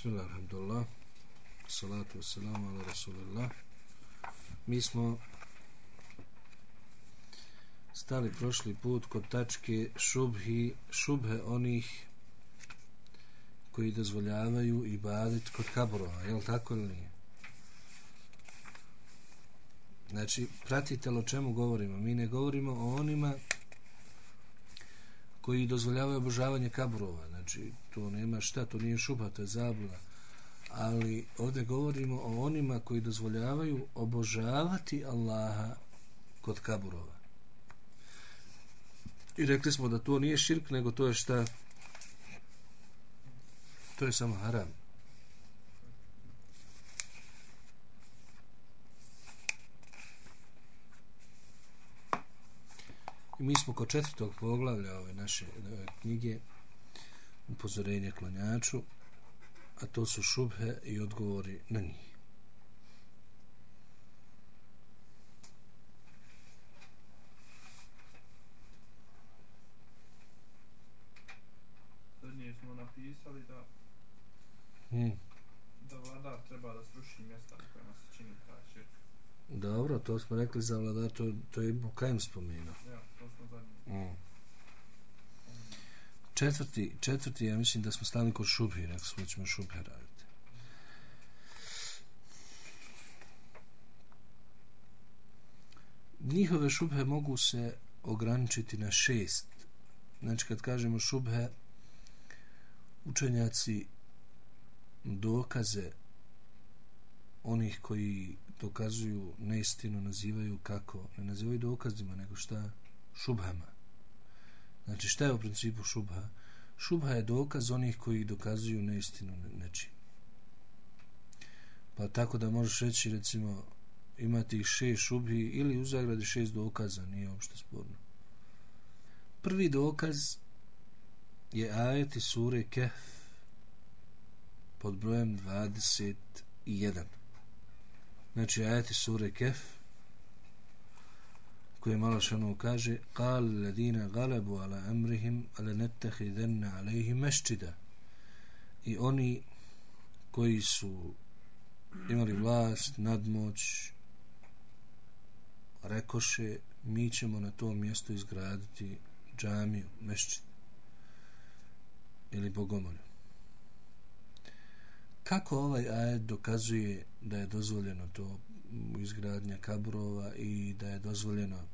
Bismillah, alhamdulillah. Salatu wassalamu ala rasulillah. Mi smo stali prošli put kod tačke šubhi, šubhe onih koji dozvoljavaju i badit kod kaburova, je li tako ili nije? Znači, pratite o čemu govorimo. Mi ne govorimo o onima koji dozvoljavaju obožavanje kaburova. Znači, to nema šta, to nije šuba, to je zabluda. Ali ovdje govorimo o onima koji dozvoljavaju obožavati Allaha kod kaburova. I rekli smo da to nije širk, nego to je šta? To je samo haram. I mi smo kod četvrtog poglavlja ove naše ove knjige upozorenje klanjaču, a to su šubhe i odgovori na njih. Zadnije smo napisali da Hmm. da vladar treba da sruši mjesta na kojima se čini taj širk. Dobro, to smo rekli za vladar, to, to je Bukajem spomenuo. Ja, to smo zadnje. Mm. Četvrti, četvrti, ja mislim da smo stali kod šubhi, rekli smo da ćemo šubhe raditi. Njihove šubhe mogu se ograničiti na šest. Znači, kad kažemo šubhe, učenjaci dokaze onih koji dokazuju neistinu nazivaju kako? Ne nazivaju dokazima, nego šta? Šubhama. Znači šta je u principu šubha? Šubha je dokaz onih koji dokazuju neistinu nečim. Pa tako da možeš reći recimo imati šest šubhi ili u zagradi šest dokaza, nije uopšte sporno. Prvi dokaz je ajeti sure Kehf pod brojem 21. Znači ajeti sure Kehf koji malo šano kaže قال الذين غلبوا على امرهم لنتخذن عليهم مسجدا i oni koji su imali vlast, nadmoć rekoše mi ćemo na tom mjestu izgraditi džamiju, mešćid ili bogomolju kako ovaj ajed dokazuje da je dozvoljeno to izgradnja kaburova i da je dozvoljeno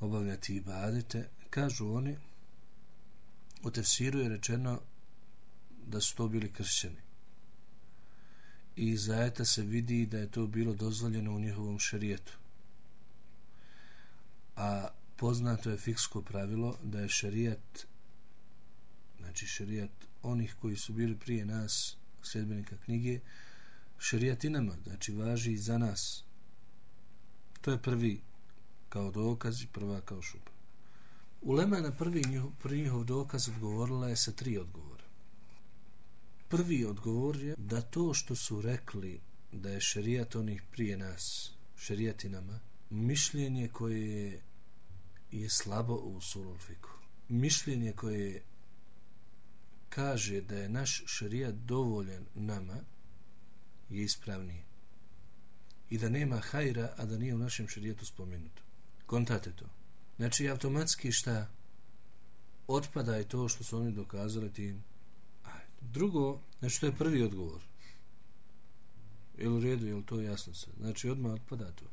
obavljati ibadete, kažu oni, u tefsiru je rečeno da su to bili kršćani. I iz ajeta se vidi da je to bilo dozvoljeno u njihovom šerijetu. A poznato je fiksko pravilo da je šerijat znači šerijat onih koji su bili prije nas sljedbenika knjige šarijat i nama, znači važi i za nas. To je prvi kao dokaz i prva kao šupa. Ulema na prvi njihov, prvi njihov dokaz odgovorila je sa tri odgovora. Prvi odgovor je da to što su rekli da je šerijat onih prije nas, šarijat i nama, mišljenje koje je slabo u sululfiku. Mišljenje koje kaže da je naš šerijat dovoljen nama je ispravnije. I da nema hajra, a da nije u našem šarijetu spomenuto. Kontate to. Znači, automatski šta otpada je to što su oni dokazali tim. Drugo, znači, to je prvi odgovor. Je u redu, je to jasno se? Znači, odmah otpada to.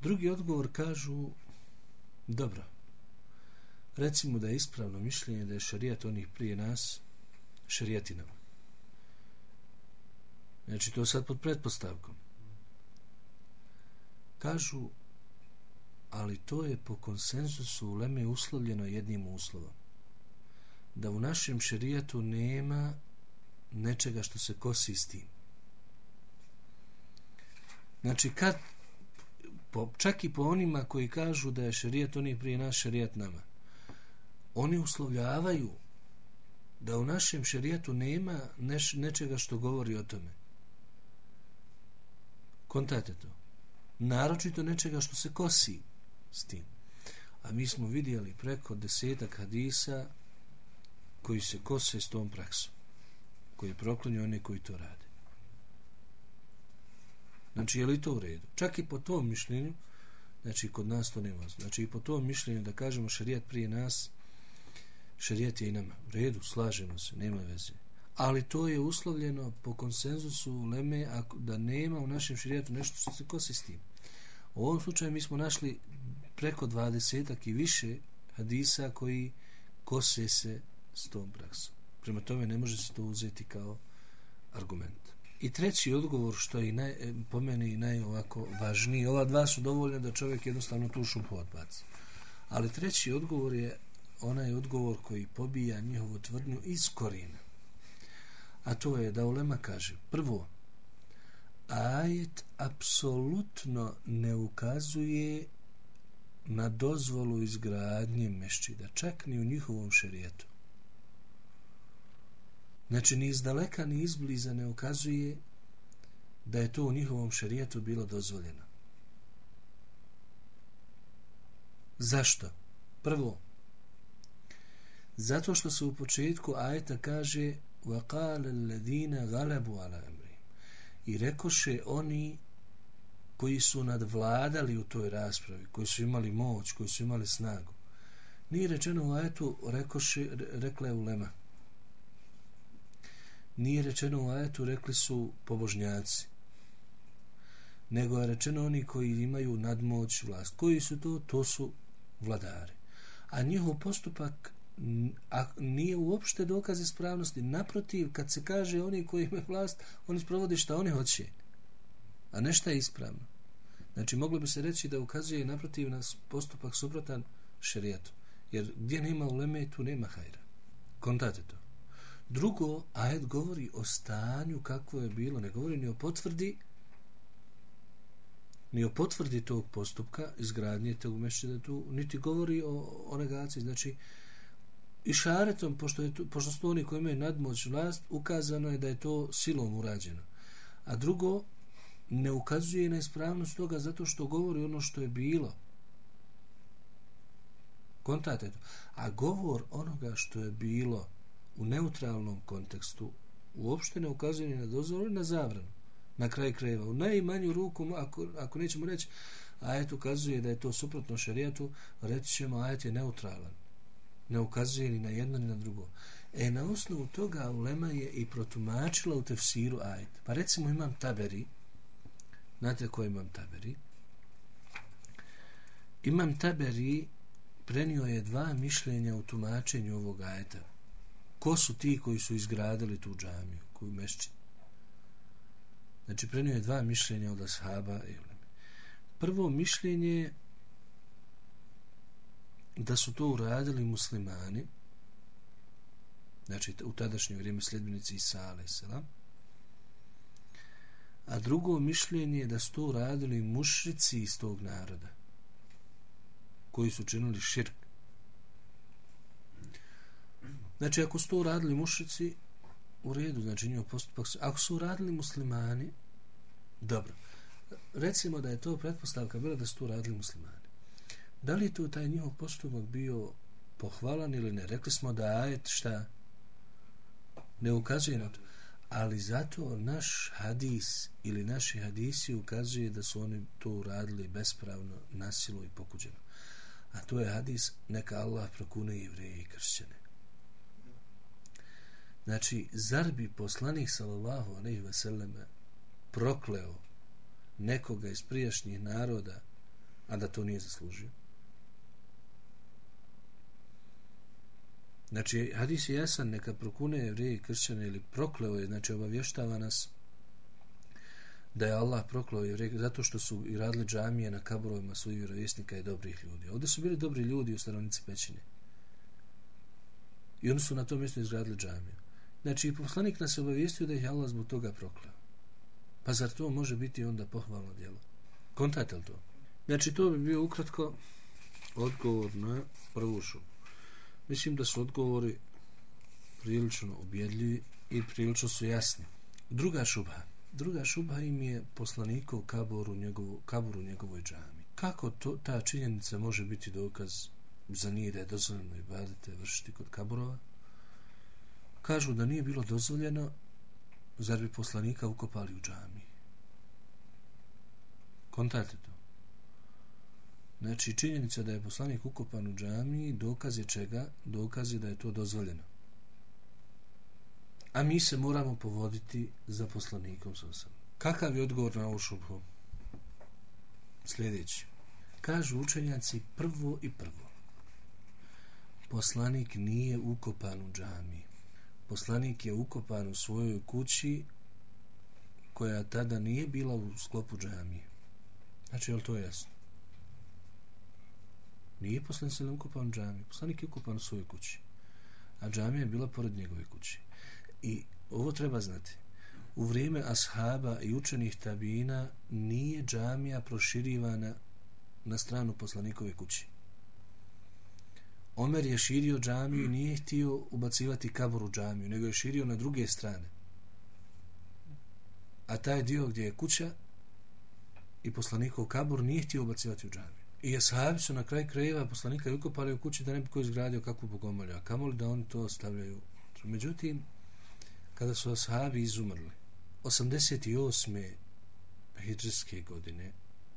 Drugi odgovor kažu, dobro, recimo da je ispravno mišljenje da je šarijat onih prije nas šarijatinama. Znači, to sad pod pretpostavkom. Kažu, ali to je po konsenzusu u Leme uslovljeno jednim uslovom. Da u našem šerijatu nema nečega što se kosi s tim. Znači, kad, po, čak i po onima koji kažu da je šerijat onih prije nas šerijat nama, oni uslovljavaju da u našem šerijatu nema neš, nečega što govori o tome. Kontate to. Naročito nečega što se kosi s tim. A mi smo vidjeli preko desetak hadisa koji se kose s tom praksom koji je proklonio one koji to rade. Znači je li to u redu? Čak i po tom mišljenju znači kod nas to nema. Znači i po tom mišljenju da kažemo šarijat prije nas šarijat je i nama. U redu, slažemo se, nema veze ali to je uslovljeno po konsenzusu Leme ako, da nema u našem širijetu nešto što se kosi s tim u ovom slučaju mi smo našli preko dvadesetak i više hadisa koji kose se s tom praksom. Prema tome ne može se to uzeti kao argument. I treći odgovor što je naj, e, po meni naj ovako važniji, ova dva su dovoljne da čovjek jednostavno tu šupu odbaci. Ali treći odgovor je onaj odgovor koji pobija njihovu tvrdnju iz korijena. A to je da Ulema kaže, prvo, ajet apsolutno ne ukazuje na dozvolu izgradnje mešćida, čak ni u njihovom šerijetu. Znači, ni iz daleka, ni izbliza ne ukazuje da je to u njihovom šerijetu bilo dozvoljeno. Zašto? Prvo, zato što se u početku ajeta kaže وَقَالَ الَّذِينَ غَلَبُوا عَلَى أَمْرِهِمْ i rekoše oni koji su nadvladali u toj raspravi, koji su imali moć, koji su imali snagu. Nije rečeno u ajetu, rekoše, rekla je ulema. Nije rečeno u ajetu, rekli su pobožnjaci. Nego je rečeno oni koji imaju nadmoć vlast. Koji su to? To su vladari. A njihov postupak a nije uopšte dokaz ispravnosti. Naprotiv, kad se kaže oni koji imaju vlast, oni sprovode šta oni hoće a nešto je ispravno. Znači, moglo bi se reći da ukazuje naprotiv nas postupak suprotan šerijetu. Jer gdje nema uleme, tu nema hajra. Kontate to. Drugo, ajet govori o stanju kakvo je bilo. Ne govori ni o potvrdi ni o potvrdi tog postupka izgradnje tog mešćida tu, niti govori o, o negaciji. Znači, i šaretom, pošto, je pošto su oni koji imaju nadmoć vlast, ukazano je da je to silom urađeno. A drugo, ne ukazuje na ispravnost toga zato što govori ono što je bilo. Kontate to. A govor onoga što je bilo u neutralnom kontekstu uopšte ne ukazuje ni na dozvolu na zabranu. Na kraj krajeva. U najmanju ruku, ako, ako nećemo reći, ajet ukazuje da je to suprotno šarijetu, reći ćemo ajet je neutralan. Ne ukazuje ni na jedno ni na drugo. E, na osnovu toga Ulema je i protumačila u tefsiru ajet. Pa recimo imam taberi, Znate ko imam taberi? Imam taberi prenio je dva mišljenja u tumačenju ovog ajeta. Ko su ti koji su izgradili tu džamiju, koju mešći? Znači, prenio je dva mišljenja od ashaba. Prvo mišljenje je da su to uradili muslimani, znači u tadašnje vrijeme sljedbenici Isa, alaih a drugo mišljenje je da su to radili mušrici iz tog naroda koji su činili širk. Znači ako su to radili mušrici u redu, znači njihov postupak ako su radili muslimani dobro. Recimo da je to pretpostavka bila da su to radili muslimani da li je to taj njihov postupak bio pohvalan ili ne rekli smo da ajet šta ne ukazuje na to ali zato naš hadis ili naši hadisi ukazuje da su oni to uradili bespravno, nasilo i pokuđeno. A to je hadis neka Allah prokune jevreje i kršćane. Znači, zar bi poslanik sallallahu alaihi ve selleme prokleo nekoga iz prijašnjih naroda, a da to nije zaslužio? Znači, hadis je jasan, neka prokune jevrije i kršćane ili prokleo je, znači obavještava nas da je Allah prokleo jevrije zato što su i radili džamije na kaburovima svojih vjerovjesnika i dobrih ljudi. Ovdje su bili dobri ljudi u stanovnici pećine. I oni su na tom mjestu izgradili džamiju. Znači, poslanik nas je obavijestio da ih je Allah zbog toga prokleo. Pa zar to može biti onda pohvalno djelo? Kontajte li to? Znači, to bi bio ukratko odgovor na prvu šupu. Mislim da su odgovori prilično objedljivi i prilično su jasni. Druga šubha. Druga šubha im je poslanikov kabor u, njegovu, kabor u njegovoj džami. Kako to, ta činjenica može biti dokaz za nije da je dozvoljeno i badete vršiti kod kaborova? kažu da nije bilo dozvoljeno, zar bi poslanika ukopali u džami? Kontate to. Znači, činjenica da je poslanik ukopan u džami, dokaz je čega? Dokaz je da je to dozvoljeno. A mi se moramo povoditi za poslanikom sasvim. Kakav je odgovor na ovu šubhu? Sljedeći. Kažu učenjaci prvo i prvo. Poslanik nije ukopan u džami. Poslanik je ukopan u svojoj kući koja tada nije bila u sklopu džamije. Znači, je li to jasno? Nije poslanik se ukupan u džami. Poslanik je ukupan u svojoj kući. A džamija je bila pored njegove kući. I ovo treba znati. U vrijeme ashaba i učenih tabina nije džamija proširivana na stranu poslanikove kući. Omer je širio džamiju i nije htio ubacivati kabor u džamiju, nego je širio na druge strane. A taj dio gdje je kuća i poslanikov kabor nije htio ubacivati u džamiju. I ashabi su na kraj krajeva poslanika ukopali u kući da ne bi ko izgradio kakvu bogomolju, a kamoli da oni to ostavljaju. Međutim, kada su ashabi izumrli, 88. hijđarske godine,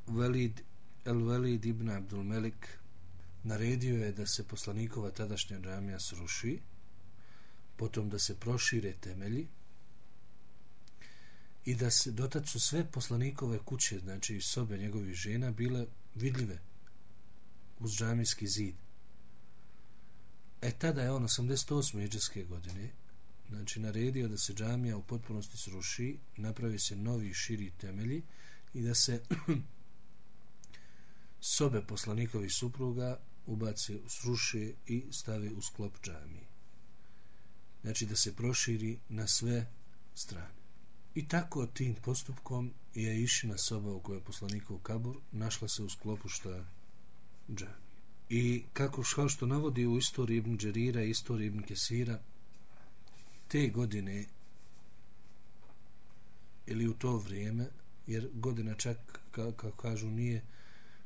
Velid El Velid ibn Abdul Melik naredio je da se poslanikova tadašnja džamija sruši, potom da se prošire temelji i da se dotad su sve poslanikove kuće, znači sobe njegovih žena, bile vidljive uz džamijski zid. E tada je on 88. iđeske godine znači naredio da se džamija u potpunosti sruši, napravi se novi širi temelji i da se sobe poslanikovi supruga ubace, sruše i stave u sklop džamije. Znači da se proširi na sve strane. I tako tim postupkom je išina soba u kojoj je poslanikov kabur našla se u sklopu šta džamije. I kako kao što navodi u istoriji Ibn Đerira i istoriji Ibn Kesira, te godine ili u to vrijeme, jer godina čak, kako kažu, nije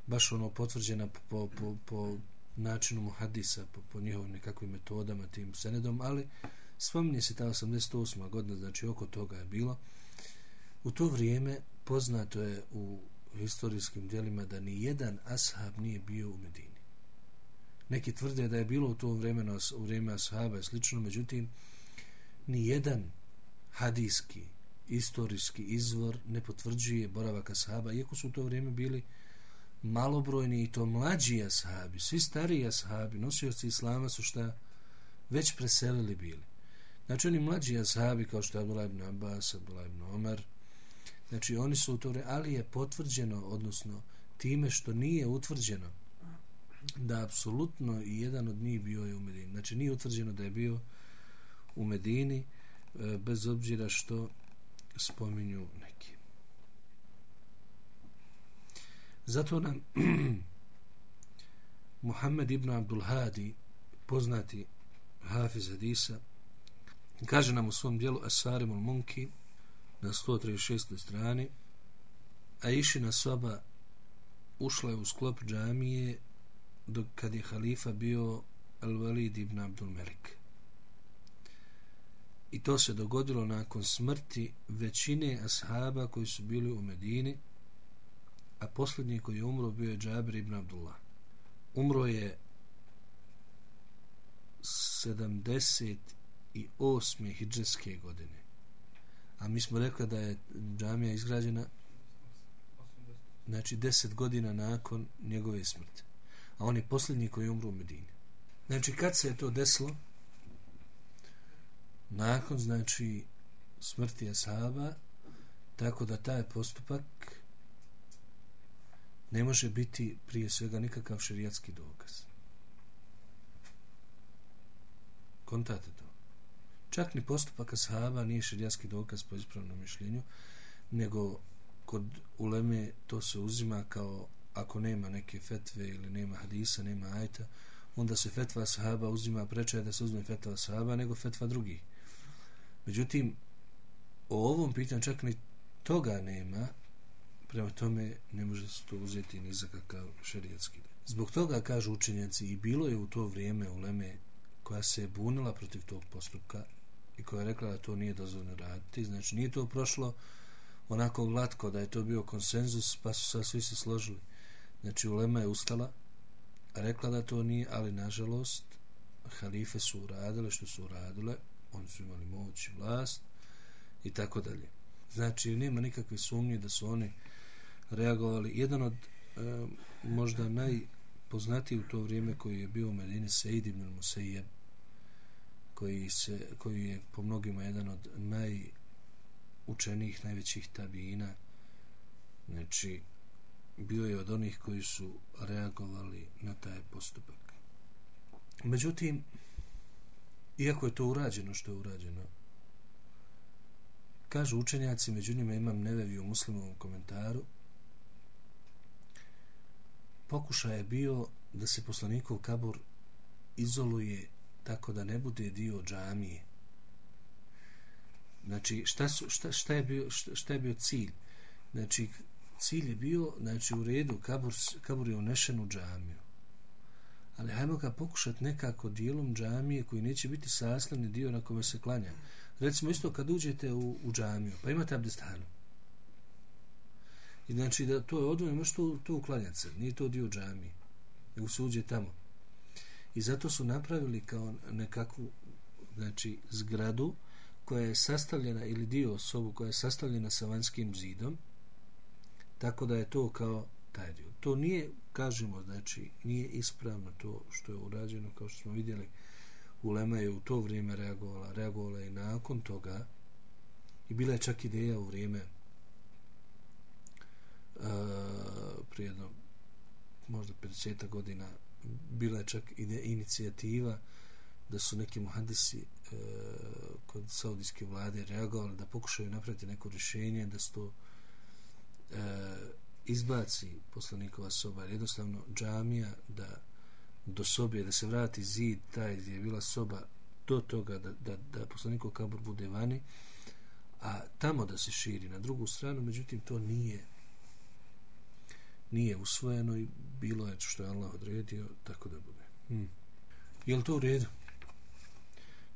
baš ono potvrđena po, po, po načinu muhadisa, po, po njihovim nekakvim metodama, tim senedom, ali spominje se ta 88. godina, znači oko toga je bilo. U to vrijeme poznato je u historijskim dijelima da ni jedan ashab nije bio u Medini. Neki tvrde da je bilo u to vremenu, u vrijeme ashaba i slično, međutim, ni jedan hadijski, istorijski izvor ne potvrđuje boravak ashaba, iako su u to vrijeme bili malobrojni i to mlađi ashabi, svi stariji ashabi, nosioci islama su šta već preselili bili. Znači oni mlađi ashabi kao što je Abdullah ibn Abbas, Abdullah ibn Omar, znači oni su to ali je potvrđeno, odnosno time što nije utvrđeno da apsolutno i jedan od njih bio je u Medini. Znači nije utvrđeno da je bio u Medini e, bez obzira što spominju neki. Zato nam Muhammed ibn Abdul Hadi poznati Hafiz Hadisa kaže nam u svom dijelu Asarimul Munki na 136. strani a išina soba ušla je u sklop džamije dok kad je halifa bio Al-Walid ibn Abdul Melik. I to se dogodilo nakon smrti većine ashaba koji su bili u Medini, a posljednji koji je umro bio je Džabir ibn Abdullah. Umro je 78. hijđarske godine. A mi smo rekli da je džamija izgrađena znači 10 godina nakon njegove smrti. A on je posljednji koji je umro u Medini. Znači kad se je to desilo? nakon znači smrti Asaba tako da taj postupak ne može biti prije svega nikakav šerijatski dokaz. Kontate to. Čak ni postupak ashaba nije šerijatski dokaz po ispravnom mišljenju, nego kod uleme to se uzima kao ako nema neke fetve ili nema hadisa, nema ajta, onda se fetva ashaba uzima prečaje da se uzme fetva ashaba nego fetva drugih. Međutim, o ovom pitanju čak ni toga nema, prema tome ne može se to uzeti ni za kakav šerijatski. Zbog toga, kažu učenjaci, i bilo je u to vrijeme uleme koja se je bunila protiv tog postupka, i koja je rekla da to nije dozvoljeno raditi. Znači, nije to prošlo onako glatko da je to bio konsenzus, pa su sad svi se složili. Znači, Ulema je ustala, rekla da to nije, ali nažalost, halife su uradile što su uradile, oni su imali moć i vlast i tako dalje. Znači, nema nikakve sumnje da su oni reagovali. Jedan od e, možda najpoznatiji u to vrijeme koji je bio u Medini Sejid ibn Musejeb, koji, se, koji je po mnogima jedan od najučenijih, najvećih tabijina, znači, bio je od onih koji su reagovali na taj postupak. Međutim, iako je to urađeno što je urađeno, kažu učenjaci, među njima imam nevevi u muslimovom komentaru, pokušaj je bio da se poslanikov kabor izoluje tako da ne bude dio džamije. Znači, šta, su, šta, šta, je bio, šta, šta je bio cilj? Znači, cilj je bio, znači, u redu, kabur, kabur je unešen u džamiju. Ali hajmo ga pokušati nekako dijelom džamije koji neće biti sastavni dio na kome se klanja. Recimo isto kad uđete u, u džamiju, pa imate abdestanu. I znači da to je odvojeno, možete to, to uklanjati se, nije to dio džamije, nego se uđe tamo. I zato su napravili kao nekakvu znači, zgradu koja je sastavljena, ili dio sobu koja je sastavljena sa vanjskim zidom, tako da je to kao taj dio. To nije, kažemo, znači, nije ispravno to što je urađeno, kao što smo vidjeli, Ulema je u to vrijeme reagovala, reagovala i nakon toga, i bila je čak ideja u vrijeme uh, prije jedno, možda 50 godina, bila je čak ide inicijativa da su neki muhadisi e, kod saudijske vlade reagovali da pokušaju napraviti neko rješenje da se to e, izbaci poslanikova soba. Jer jednostavno džamija da do sobe da se vrati zid taj gdje je bila soba do toga da, da, da poslanikov kabur bude vani a tamo da se širi na drugu stranu međutim to nije nije usvojeno i bilo je što je Allah odredio tako da bude. Hmm. Je li to u redu?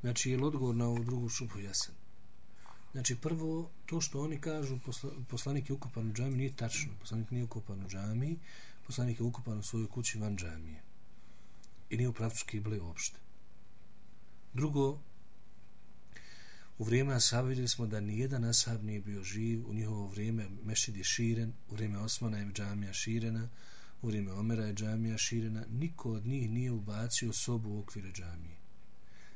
Znači, je li odgovor na ovu drugu šupu jasan? Znači, prvo, to što oni kažu posla, poslanik je ukupan u džami, nije tačno. Poslanik nije ukupan u džami, poslanik je ukupan u svojoj kući van džamije. I nije u pravcu kible uopšte. Drugo, U vrijeme ashaba vidjeli smo da nijedan ashab nije bio živ, u njihovo vrijeme mešid je širen, u vrijeme Osmana je džamija širena, u vrijeme Omera je džamija širena, niko od njih nije ubacio sobu u okvire džamije.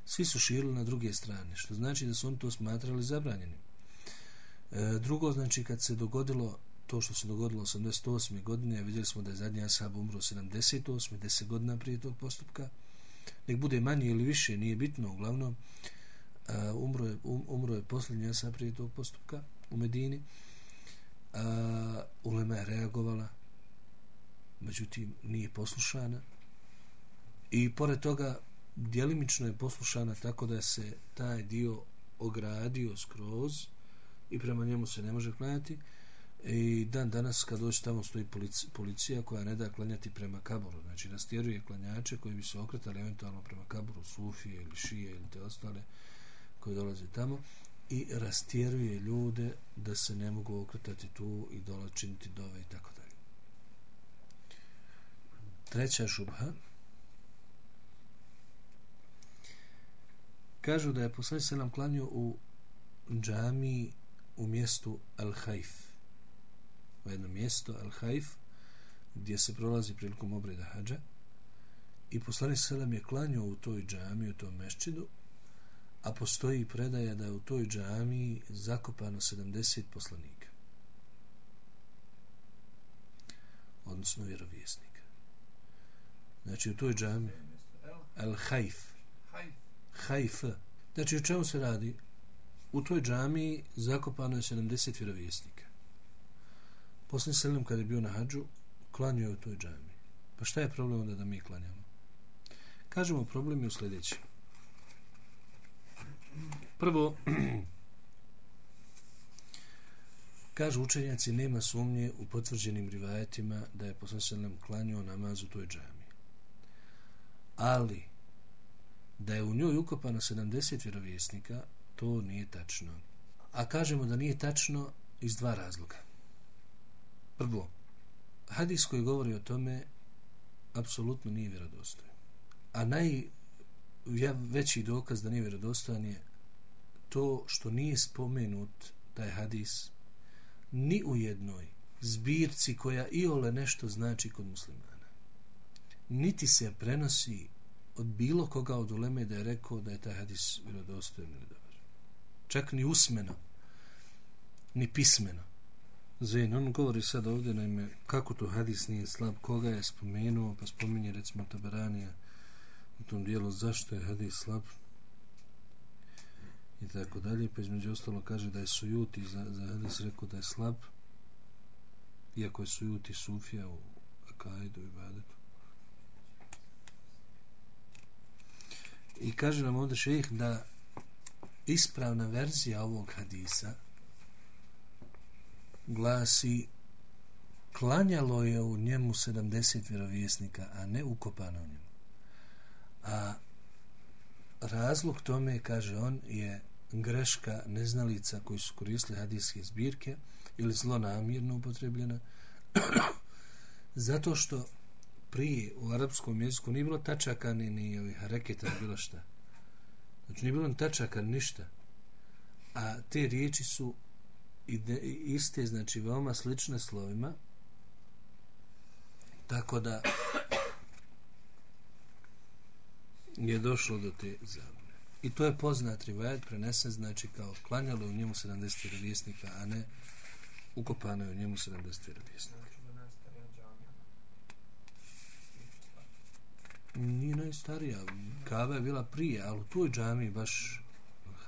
Svi su širili na druge strane, što znači da su oni to smatrali zabranjenim. E, drugo, znači kad se dogodilo to što se dogodilo 88. godine, vidjeli smo da je zadnji ashab umro 78. 10 godina prije tog postupka, nek bude manje ili više, nije bitno, uglavnom, uh, umro, je, um, umro je posljednji asa prije tog postupka u Medini. A, Ulema je reagovala međutim nije poslušana. I pored toga djelimično je poslušana tako da se taj dio ogradio skroz i prema njemu se ne može klanjati. I dan danas kad dođe tamo stoji policija, policija koja ne da klanjati prema kaboru. Znači rastjeruje klanjače koji bi se okretali eventualno prema kaboru Sufije ili Šije ili te ostale. uh, koji dolaze tamo i rastjeruje ljude da se ne mogu okretati tu i dola činiti dove i tako dalje. Treća šubha kažu da je poslanik se nam klanio u džami u mjestu Al-Hajf u jedno mjesto Al-Hajf gdje se prolazi prilikom obreda hađa i poslanik se nam je klanio u toj džami u tom mešćidu a postoji predaja da je u toj džamiji zakopano 70 poslanika. Odnosno vjerovjesnika. Znači u toj džami El Hajf Hajf Znači o čemu se radi? U toj džamiji zakopano je 70 vjerovjesnika. poslije selim kada je bio na hađu, klanio je u toj džamiji Pa šta je problem onda da mi klanjamo? Kažemo problem je u sljedećem. Prvo, kažu učenjaci, nema sumnje u potvrđenim rivajetima da je poslanselem klanio namaz u toj džami. Ali, da je u njoj ukopano 70 vjerovjesnika, To nije tačno. A kažemo da nije tačno iz dva razloga. Prvo, hadis koji govori o tome apsolutno nije vjerodostojan. A naj najveći dokaz da nije vjerodostojan je to što nije spomenut taj hadis ni u jednoj zbirci koja i ole nešto znači kod muslimana. Niti se prenosi od bilo koga od uleme da je rekao da je taj hadis vjerodostojan ili dobar. Čak ni usmeno, ni pismeno. Zain, on govori sad ovdje naime, kako to hadis nije slab, koga je spomenuo, pa spominje recimo Tabaranija u tom dijelu zašto je hadis slab i tako dalje, pa između ostalo kaže da je sujuti za, za hadis rekao da je slab, iako je sujuti sufija u akajdu i badetu. I kaže nam ovdje šejh da ispravna verzija ovog hadisa glasi klanjalo je u njemu 70 vjerovjesnika, a ne ukopano u njemu. A razlog tome, kaže on, je greška neznalica koji su koristili hadijske zbirke ili zlonamjerno upotrebljena zato što prije u arapskom jeziku nije bilo tačaka ni, ni ovih hareketa bilo šta. Znači nije bilo tačaka ništa. A te riječi su ide, iste znači veoma slične slovima tako da je došlo do te zabune. I to je poznat rivajat prenesen znači kao klanjalo u njemu 70 vjerovjesnika a ne ukopano je u njemu 70 vjerovjesnika. Nije najstarija kava je bila prije ali u toj džami baš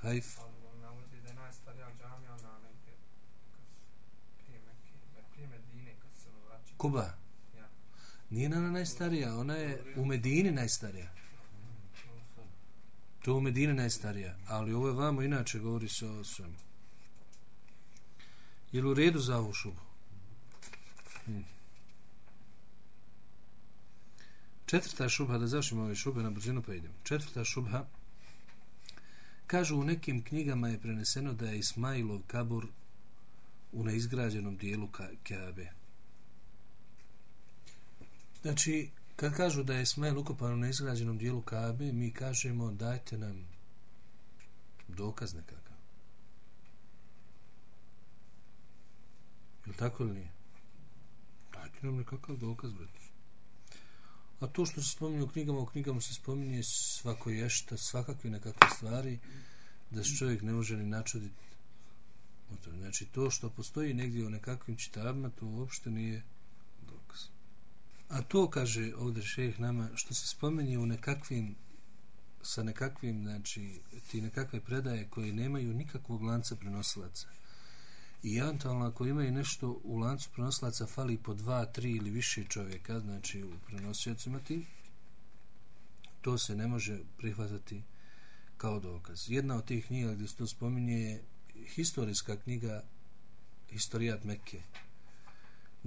hajf Kuba? Nije ona najstarija ona je u Medini najstarija to je u Medini najstarija ali ovo je vamo inače govori se o svemu je li u redu za ovu šubu hmm. Četvrta šubha, da završimo ove šube na brzinu pa idemo. Četvrta šubha, kažu u nekim knjigama je preneseno da je Ismailov kabur u neizgrađenom dijelu Kabe. Znači, kad kažu da je Ismail ukopan u neizgrađenom dijelu Kabe, mi kažemo dajte nam dokaz nekakav. Je li tako ili nije? Dajte nam nekakav dokaz, brate. A to što se spominje u knjigama, u knjigama se spominje svako ješta, svakakve nekakve stvari, da se čovjek ne može ni načuditi. Znači, to što postoji negdje u nekakvim čitabima, to uopšte nije. A to, kaže ovdje šejh nama, što se spomeni u nekakvim, sa nekakvim, znači, ti nekakve predaje koje nemaju nikakvog lanca prenosilaca, i eventualno ako imaju nešto u lancu prenosilaca, fali po dva, tri ili više čovjeka znači u prenosiocima ti to se ne može prihvatati kao dokaz. Jedna od tih knjiga gdje se to spominje je historijska knjiga Historijat Mekke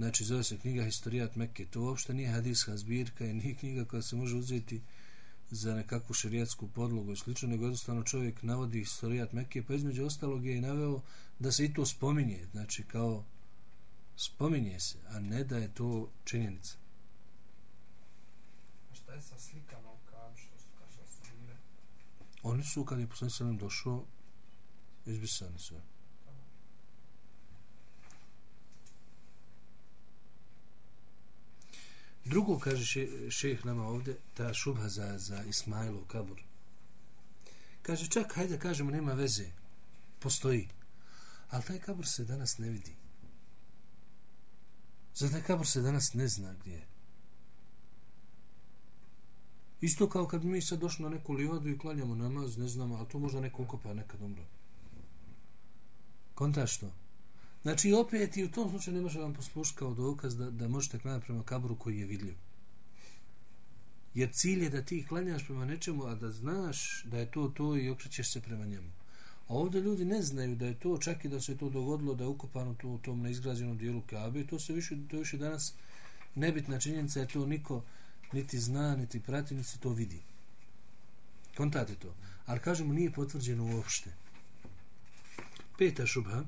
znači zove se knjiga Historijat Mekke to uopšte nije hadijska zbirka i nije knjiga koja se može uzeti za nekakvu šerijatsku podlogu i slično, nego jednostavno čovjek navodi historijat Mekke, pa između ostalog je i naveo da se i to spominje, znači kao spominje se, a ne da je to činjenica. A šta je sa slikama u kabi, što su kaže su bile? Oni su, kad je poslanik sallam došao, izbisani sve. Drugo, kaže še, šeh nama ovdje, ta šubha za, za Ismailov kabur. Kaže, čak, hajde kažemo, nema veze. Postoji. Ali taj kabur se danas ne vidi. Za taj kabur se danas ne zna gdje je. Isto kao kad mi sad došli na neku livadu i klanjamo namaz, ne znamo, a to možda neko ukopa nekad umro. Kontaš to? Znači, opet i u tom slučaju ne može vam poslušati kao dokaz da, da možete klanjati prema kaburu koji je vidljiv. Jer cilj je da ti klanjaš prema nečemu, a da znaš da je to to i okrećeš se prema njemu. A ovdje ljudi ne znaju da je to, čak i da se to dogodilo, da je ukopano to, u tom neizgrađenom dijelu Kabe, to se više, to više danas nebitna činjenica je to niko niti zna, niti prati, niti to vidi. Kontate to. Ali kažemo, nije potvrđeno uopšte. Peta šubha.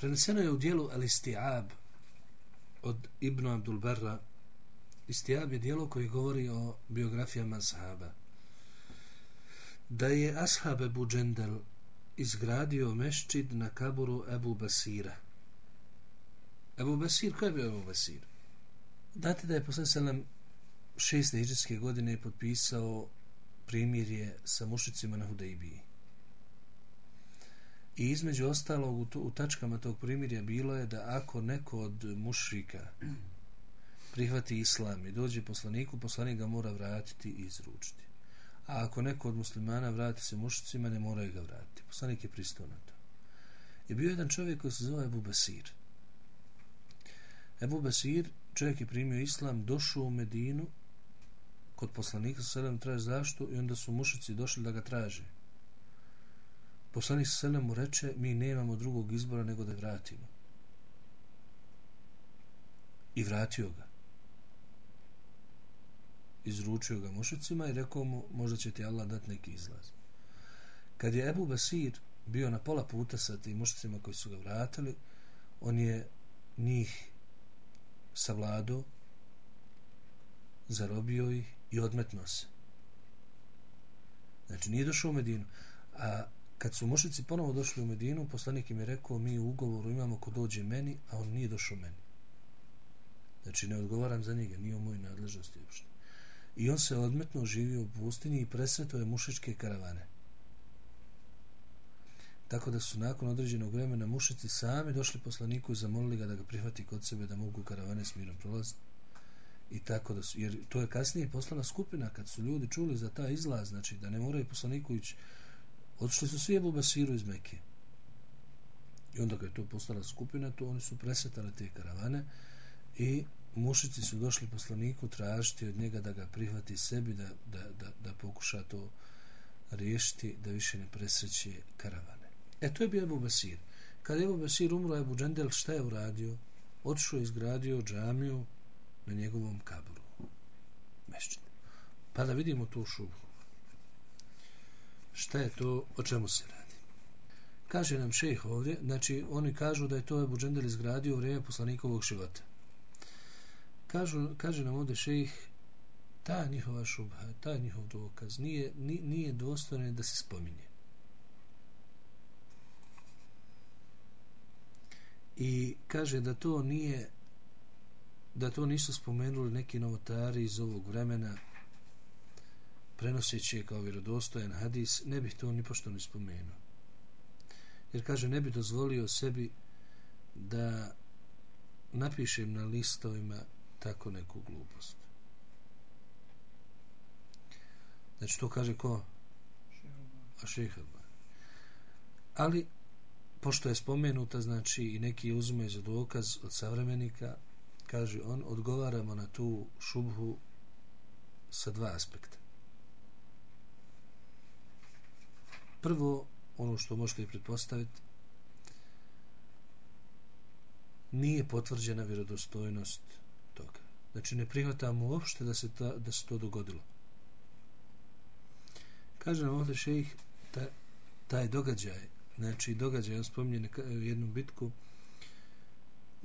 Preneseno je u dijelu Al-Istiab od Ibn Abdul Barra. Istiab je dijelo koji govori o biografijama sahaba. Da je ashab Ebu Džendel izgradio meščid na kaburu Ebu Basira. Ebu Basir, ko je bio Ebu Basir? Date da je posle selam šeste hiđarske godine potpisao primirje sa mušicima na Hudejbiji. I između ostalog u, to, u tačkama tog primirja bilo je da ako neko od mušrika prihvati islam i dođe poslaniku, poslanik ga mora vratiti i izručiti. A ako neko od muslimana vrati se mušicima, ne mora ga vratiti. Poslanik je pristao na to. I bio jedan čovjek koji se zove Ebu Basir. Ebu Basir, čovjek je primio islam, došao u Medinu, kod poslanika sa selem traži zašto i onda su mušici došli da ga traže. Poslanik selem mu reče, mi nemamo drugog izbora nego da vratimo. I vratio ga. Izručio ga mušicima i rekao mu, možda će ti Allah dati neki izlaz. Kad je Ebu Basir bio na pola puta sa tim mušicima koji su ga vratili, on je njih savladao, zarobio ih i odmetno se. Znači, nije došao u Medinu. A kad su mušici ponovo došli u Medinu, poslanik im je rekao, mi u ugovoru imamo ko dođe meni, a on nije došao meni. Znači, ne odgovaram za njega, nije u mojoj nadležnosti uopšte. I on se odmetno živio u pustinji i presretao je mušičke karavane. Tako da su nakon određenog vremena mušici sami došli poslaniku i zamolili ga da ga prihvati kod sebe da mogu karavane s mirom prolaziti i tako da su, jer to je kasnije poslana skupina kad su ljudi čuli za ta izlaz, znači da ne moraju poslaniku ići, Otišli su svi Ebu Basiru iz Mekke. I onda kad je to postala skupina, to oni su presetali te karavane i mušici su došli poslaniku tražiti od njega da ga prihvati sebi, da, da, da, da pokuša to riješiti, da više ne presreće karavane. E, to je bio Ebu Basir. Kad je Ebu Basir umro, Ebu Džendel šta je uradio? Otišao je izgradio džamiju, na njegovom kaburu. Mešćinu. Pa da vidimo tu šubu. Šta je to, o čemu se radi? Kaže nam šejh ovdje, znači oni kažu da je to Ebu Džendel izgradio u vrijeme poslanikovog života. Kažu, kaže nam ovdje šejh, ta njihova šubha, ta njihov dokaz nije, nije dostojno da se spominje. I kaže da to nije da to nisu spomenuli neki novotari iz ovog vremena prenoseći je kao vjerodostojan hadis, ne bih to ni pošto ni spomenuo. Jer kaže, ne bi dozvolio sebi da napišem na listovima tako neku glupost. Znači, to kaže ko? A šehrba. Ali, pošto je spomenuta, znači, i neki uzme za dokaz od savremenika, kaže on, odgovaramo na tu šubhu sa dva aspekta. Prvo, ono što možete pretpostaviti, nije potvrđena vjerodostojnost toga. Znači, ne prihvatamo uopšte da se, ta, da se to dogodilo. Kaže nam ovdje šejih, taj, taj događaj, znači događaj, on spominje jednu bitku,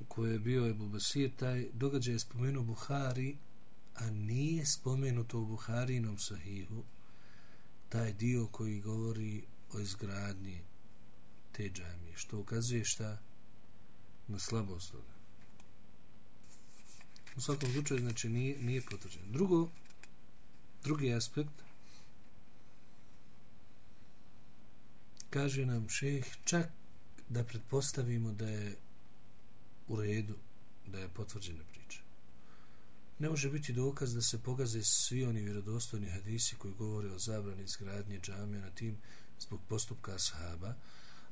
koja je bio Ebu Basir, taj događaj je spomenuo Buhari, a nije spomenuto u Buharinom sahihu taj dio koji govori o izgradnji te džamije, što ukazuje šta na slabost toga. U svakom slučaju, znači, nije, nije potvrđeno. Drugo, drugi aspekt, kaže nam šeh, čak da pretpostavimo da je u redu da je potvrđeno. Ne može biti dokaz da se pogaze svi oni vjerodostojni hadisi koji govore o zabrani izgradnje džamija na tim zbog postupka ashaba,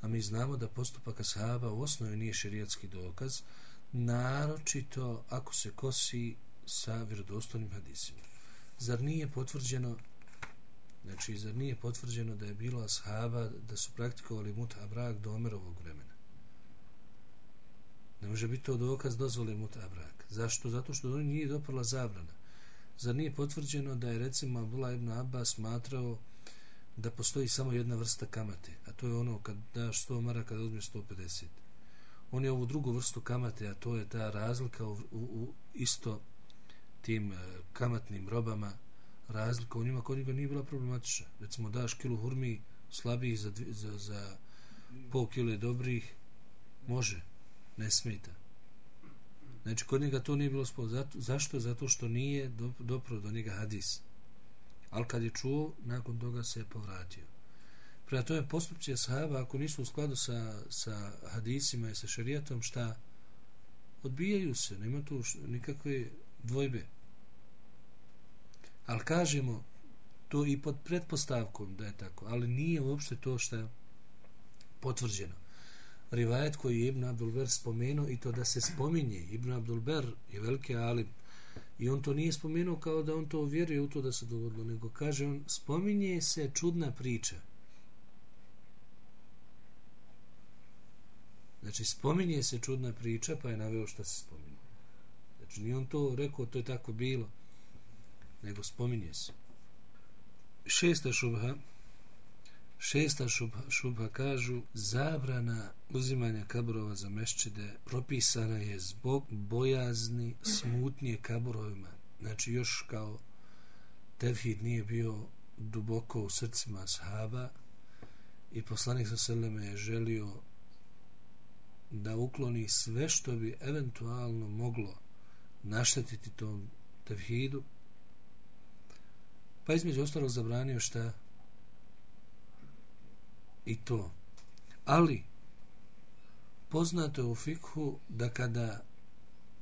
a mi znamo da postupak ashaba u osnovi nije šerijatski dokaz, naročito ako se kosi sa vjerodostojnim hadisima. Zar nije potvrđeno znači, zar nije potvrđeno da je bilo ashaba da su praktikovali mutha brak do Omerovog vremena? Ne može biti to dokaz dozvole muta brak. Zašto? Zato što do nije doprla zabrana. Zar nije potvrđeno da je recimo Abdullah ibn Abbas smatrao da postoji samo jedna vrsta kamate, a to je ono kad daš 100 maraka da uzmeš 150. On je ovu drugu vrstu kamate, a to je ta razlika u, u, u isto tim e, kamatnim robama, razlika u njima kod njega nije bila problematična. Recimo daš kilu hurmi slabih za, za, za pol kile dobrih, može, ne smeta. Znači, kod njega to nije bilo spod. Zato, zašto? Zato što nije dopro do njega hadis. Ali kad je čuo, nakon toga se je povratio. Prema tome, postupci ashaba, ako nisu u skladu sa, sa hadisima i sa šarijatom, šta? Odbijaju se, nema tu nikakve dvojbe. Ali kažemo, to i pod pretpostavkom da je tako, ali nije uopšte to što je potvrđeno rivajet koji je Ibn Abdulber spomenuo i to da se spominje. Ibn Abdulber je veliki alim i on to nije spomenuo kao da on to vjeruje u to da se dogodilo, nego kaže on, spominje se čudna priča. Znači, spominje se čudna priča, pa je naveo šta se spominje. Znači, nije on to rekao, to je tako bilo, nego spominje se. Šesta šubha, Šesta šubha, šubha kažu zabrana uzimanja kaburova za mešćide propisana je zbog bojazni smutnije kaburovima. Znači još kao tevhid nije bio duboko u srcima sahaba i poslanik sa seleme je želio da ukloni sve što bi eventualno moglo naštetiti tom tevhidu pa između ostalog zabranio šta i to. Ali, poznato je u fikhu da kada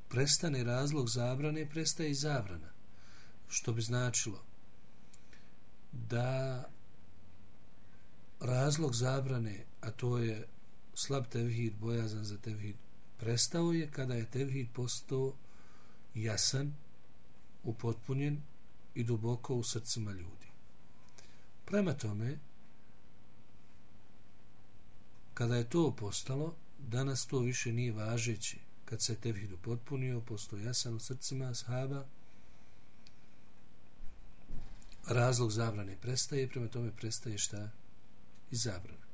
prestane razlog zabrane, prestaje i zabrana. Što bi značilo da razlog zabrane, a to je slab tevhid, bojazan za tevhid, prestao je kada je tevhid postao jasan, upotpunjen i duboko u srcima ljudi. Prema tome, kada je to postalo, danas to više nije važeći. Kad se tevhid upotpunio, postao jasan u srcima ashaba, razlog zabrane prestaje, prema tome prestaje šta i zabrana.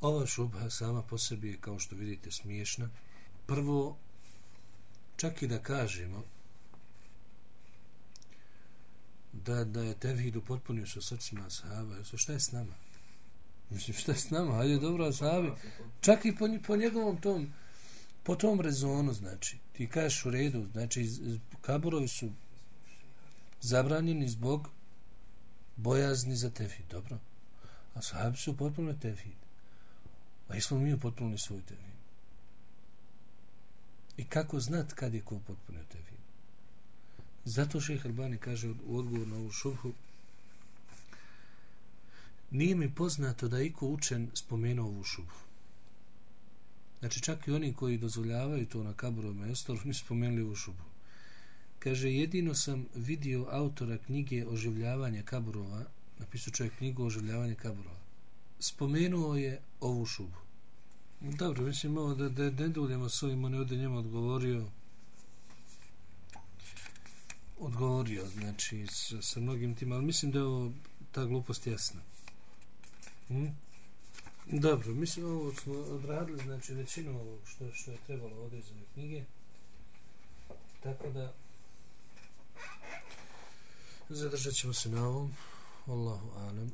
Ova šubha sama po sebi je, kao što vidite, smiješna. Prvo, čak i da kažemo da, da je tevhid upotpunio sa srcima ashaba, šta je s nama? Mislim, šta je s nama? Hajde, dobro, asabi. Čak i po, po njegovom tom, po tom rezonu, znači, ti kažeš u redu, znači, kaburovi su zabranjeni zbog bojazni za tefid, dobro. A sahabi su potpuno tefid. A jesmo mi upotpunili svoj tefid. I kako znat kad je ko potpunio tefid? Zato šehr Albani kaže u odgovor na ovu šubhu, nije mi poznato da iko učen spomenuo ovu šubu. Znači čak i oni koji dozvoljavaju to na kaburom mjestu, oni spomenuli ovu šubu. Kaže, jedino sam vidio autora knjige oživljavanje kaburova, napisao čovjek knjigu oživljavanje kaburova. Spomenuo je ovu šubu. Dobro, mislim ovo da, da ne duljemo s ovim, on je ovdje njemu odgovorio odgovorio, znači, sa, sa mnogim tim, ali mislim da je ovo ta glupost jasna. Hmm? Dobro, mislim ovo smo odradili, znači većinu ovog što, što je trebalo ovdje iz ove knjige. Tako da zadržat ćemo se na ovom. Allahu alem.